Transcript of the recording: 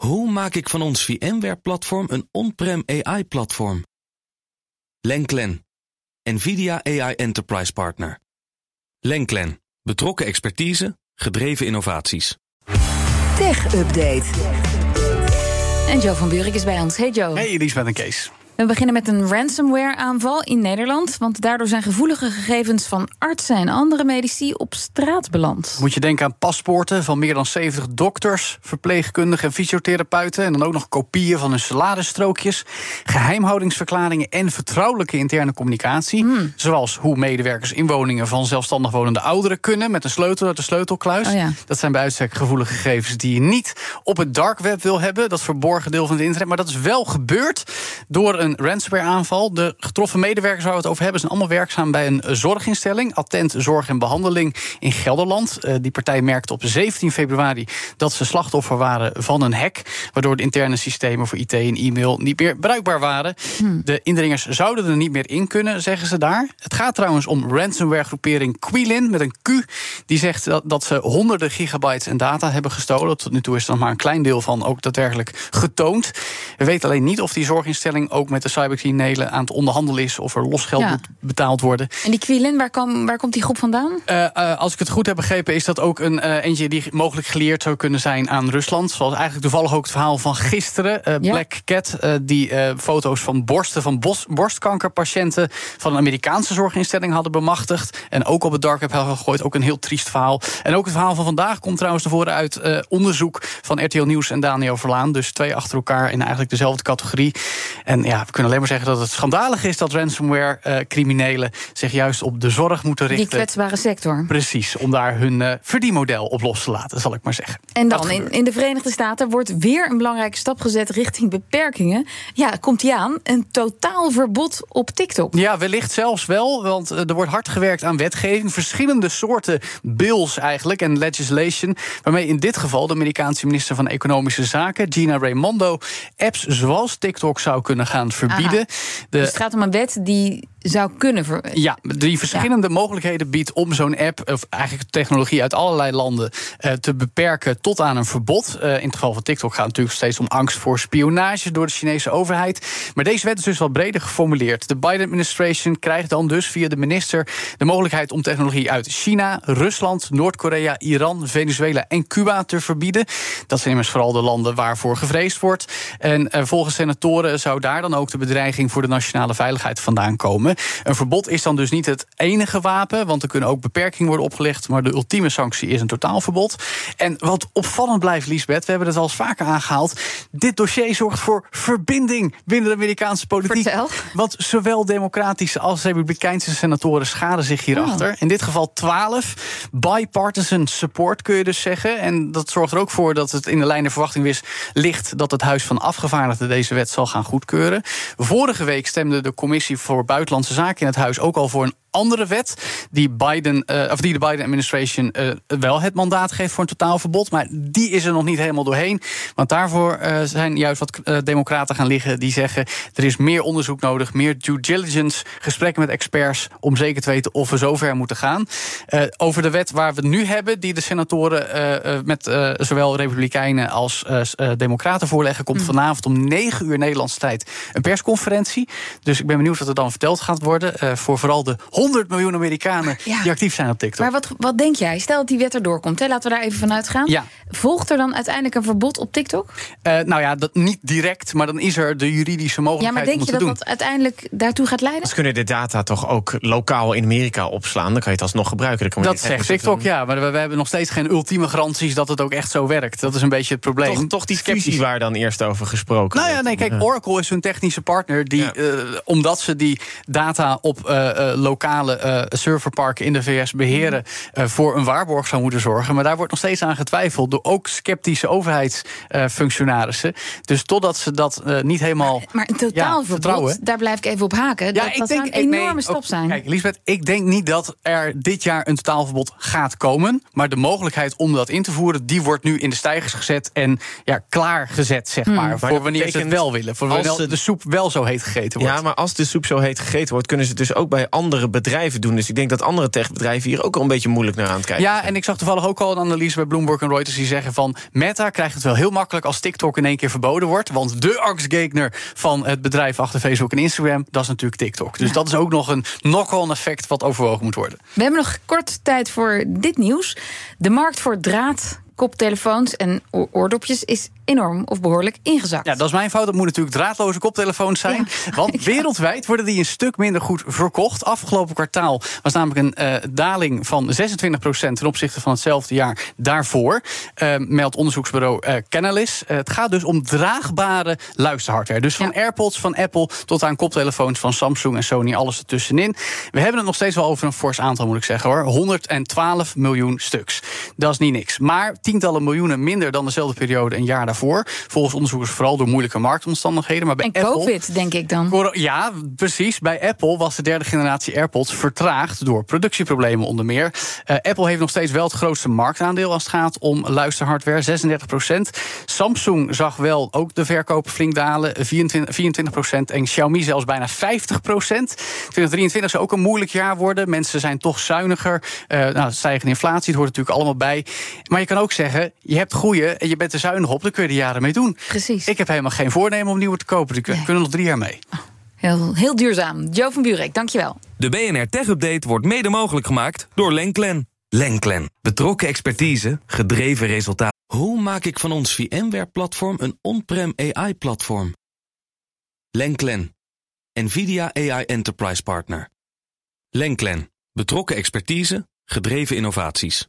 Hoe maak ik van ons VMware-platform een on-prem AI-platform? Lenklen, NVIDIA AI Enterprise Partner. Lenklen, betrokken expertise, gedreven innovaties. Tech Update. En Joe van Buurik is bij ons. Hey Joe. Hey Elisabeth en Kees. We beginnen met een ransomware-aanval in Nederland. Want daardoor zijn gevoelige gegevens van artsen en andere medici op straat beland. Moet je denken aan paspoorten van meer dan 70 dokters, verpleegkundigen en fysiotherapeuten. En dan ook nog kopieën van hun saladestrookjes. Geheimhoudingsverklaringen en vertrouwelijke interne communicatie. Hmm. Zoals hoe medewerkers inwoningen van zelfstandig wonende ouderen kunnen. met een sleutel uit de sleutelkluis. Oh ja. Dat zijn bij uitstek gevoelige gegevens die je niet op het dark web wil hebben. Dat verborgen deel van het internet. Maar dat is wel gebeurd door een ransomware-aanval. De getroffen medewerkers waar we het over hebben... zijn allemaal werkzaam bij een zorginstelling. Attent Zorg en Behandeling in Gelderland. Eh, die partij merkte op 17 februari dat ze slachtoffer waren van een hack... waardoor de interne systemen voor IT en e-mail niet meer bruikbaar waren. De indringers zouden er niet meer in kunnen, zeggen ze daar. Het gaat trouwens om ransomware-groepering Quilin met een Q. Die zegt dat, dat ze honderden gigabytes en data hebben gestolen. Tot nu toe is er nog maar een klein deel van ook daadwerkelijk getoond. We weten alleen niet of die zorginstelling ook met de cybercriminelen aan het onderhandelen is... of er losgeld Ja. moet betaald worden. En die Quilin, waar, waar komt die groep vandaan? Eh, eh, als ik het goed heb begrepen, is dat ook een eh, eentje die mogelijk geleerd zou kunnen zijn aan Rusland. Zoals eigenlijk toevallig ook het verhaal van gisteren. Ja. Black Cat, die foto's van borsten van bos- borstkankerpatiënten van een Amerikaanse zorginstelling hadden bemachtigd. En ook op het dark web gegooid. Ook een heel triest verhaal. En ook het verhaal van vandaag komt trouwens naar voren uit onderzoek van RTL Nieuws en Daniel Verlaan. Dus twee achter elkaar in eigenlijk dezelfde categorie. En ja, we kunnen alleen maar zeggen dat het schandalig is dat ransomware-criminelen zich juist op de zorg moeten Die richten. kwetsbare sector. Precies, om daar hun eh, verdienmodel op los te laten, zal ik maar zeggen. En dan, in, in de Verenigde Staten wordt weer een belangrijke stap gezet richting beperkingen. Ja, komt die aan? Een totaal verbod op TikTok. Ja, wellicht zelfs wel, want eh, er wordt hard gewerkt aan wetgeving. Verschillende soorten bills eigenlijk en legislation. Waarmee in dit geval de Amerikaanse minister van Economische Zaken, Gina Raimondo, apps zoals TikTok zou kunnen gaan verbieden. De, Dus het gaat om een wet die zou kunnen... Ver... Ja, die verschillende mogelijkheden biedt om zo'n app, of eigenlijk technologie uit allerlei landen, eh, te beperken tot aan een verbod. Eh, in het geval van TikTok gaat het natuurlijk steeds om angst voor spionage door de Chinese overheid. Maar deze wet is dus wat breder geformuleerd. De Biden-administration krijgt dan dus via de minister de mogelijkheid om technologie uit China, Rusland, Noord-Korea, Iran, Venezuela en Cuba te verbieden. Dat zijn immers vooral de landen waarvoor gevreesd wordt. En eh, volgens senatoren zou daar dan ook de bedreiging voor de nationale veiligheid vandaan komen. Een verbod is dan dus niet het enige wapen, want er kunnen ook beperkingen worden opgelegd. Maar de ultieme sanctie is een totaalverbod. En wat opvallend blijft, Liesbeth, we hebben het al eens vaker aangehaald. Dit dossier zorgt voor verbinding binnen de Amerikaanse politiek. Vertel. Want zowel democratische als republikeinse senatoren schaden zich hierachter. In dit geval 12. Bipartisan support kun je dus zeggen. En dat zorgt er ook voor dat het in de lijn der verwachting ligt dat het Huis van Afgevaardigden deze wet zal gaan goedkeuren. Vorige week stemde de Commissie voor Buitenlandse Zaken in het Huis ook al voor een andere wet. Die, Biden, eh, of die de Biden-administration eh, wel het mandaat geeft voor een totaalverbod. Maar die is er nog niet helemaal doorheen. Want daarvoor eh, zijn juist wat democraten gaan liggen die zeggen... er is meer onderzoek nodig, meer due diligence, gesprekken met experts... om zeker te weten of we zover moeten gaan. Over de wet waar we het nu hebben, die de senatoren met zowel republikeinen als democraten voorleggen... komt vanavond om 9 uur Nederlandse tijd een persconferentie. Dus ik ben benieuwd wat er dan verteld gaat worden... voor vooral de 100 miljoen Amerikanen Ja. die actief zijn op TikTok. Maar wat, wat denk jij? Stel dat die wet erdoor komt, hè? laten we daar even vanuit gaan. Ja. Volgt er dan uiteindelijk een verbod op TikTok? Eh, nou ja, dat niet direct, maar dan is er de juridische Ja, mogelijkheid maar denk om je dat dat uiteindelijk daartoe gaat leiden? Ze kunnen de data toch ook lokaal in Amerika opslaan. Dan kan je het alsnog gebruiken. Dan kan je Dat zegt TikTok, ja. Maar we, we hebben nog steeds geen ultieme garanties dat het ook echt zo werkt. Dat is een beetje het probleem. Toch, toch die Sceptisch. waar dan eerst over gesproken Nou ja, nee, kijk, Oracle is hun technische partner. Die, Ja. eh, omdat ze die data op eh, eh, lokale eh, serverparken in de VS beheren, eh, voor een waarborg zou moeten zorgen. Maar daar wordt nog steeds aan getwijfeld door ook sceptische overheidsfunctionarissen. dus totdat ze dat eh, niet helemaal. Maar een Ja, totaalverbod, vertrouwen. daar blijf ik even op haken. dat dat zou een ik- enorme nee, stap ook- zijn. Kijk, Lisbeth, ik denk niet dat er dit jaar een totaalverbod gaat komen. Maar de mogelijkheid om dat in te voeren, die wordt nu in de stijgers gezet en ja, klaargezet, zeg Hmm. maar. voor wanneer ze het wel willen. Voor wanneer de soep wel zo heet gegeten wordt. Ja, maar als de soep zo heet gegeten wordt, kunnen ze dus ook bij andere bedrijven doen. Dus ik denk dat andere techbedrijven hier ook al een beetje moeilijk naar aan het kijken Ja, en ik zag toevallig ook al een analyse bij Bloomberg en Reuters die zeggen van Meta krijgt het wel heel makkelijk als TikTok in één keer verboden wordt. Want de Axgegner van het bedrijf achter Facebook en Instagram, dat is natuurlijk TikTok. Dus dat is ook nog een knock-on effect wat overwogen moet worden. We hebben nog kort tijd voor dit nieuws. De markt voor draad koptelefoons en oordopjes is enorm of behoorlijk ingezakt. Ja, dat is mijn fout. Dat moet natuurlijk draadloze koptelefoons zijn. Want wereldwijd worden die een stuk minder goed verkocht. Afgelopen kwartaal was namelijk een uh, daling van 26% ten opzichte van hetzelfde jaar daarvoor. Uh, meldt onderzoeksbureau uh, Canalys. het gaat dus om draagbare luisterhardware. Dus van AirPods van Apple tot aan koptelefoons van Samsung en Sony, alles ertussenin. We hebben het nog steeds wel over een fors aantal, moet ik zeggen hoor. 112 miljoen stuks. Dat is niet niks. Maar tientallen miljoenen minder dan dezelfde periode een jaar daarvoor. Volgens onderzoekers vooral door moeilijke marktomstandigheden. Maar bij en Apple, COVID, denk ik dan. Ja, precies. Bij Apple was de derde generatie AirPods vertraagd door productieproblemen onder meer. Uh, Apple heeft nog steeds wel het grootste marktaandeel als het gaat om luisterhardware, 36 procent. Samsung zag wel ook de verkopen flink dalen, 24, 24 procent. En Xiaomi zelfs bijna 50 procent. 2023 zou ook een moeilijk jaar worden. Mensen zijn toch zuiniger. Uh, nou, stijgende inflatie, het hoort natuurlijk allemaal bij. Maar je kan ook zeggen, je hebt groeien en je bent er zuinig op, dan kun je er jaren mee doen. Precies. Ik heb helemaal geen voornemen om nieuwe te kopen. Die nee. kunnen nog drie jaar mee. Oh, heel, heel duurzaam. Joe van Burek, dankjewel. De BNR Tech Update wordt mede mogelijk gemaakt door Lenklen. Lenklen. Betrokken expertise, gedreven resultaat. Hoe maak ik van ons VMware-platform een on-prem AI-platform? Lenklen. NVIDIA AI Enterprise Partner. Lenklen. Betrokken expertise, gedreven innovaties.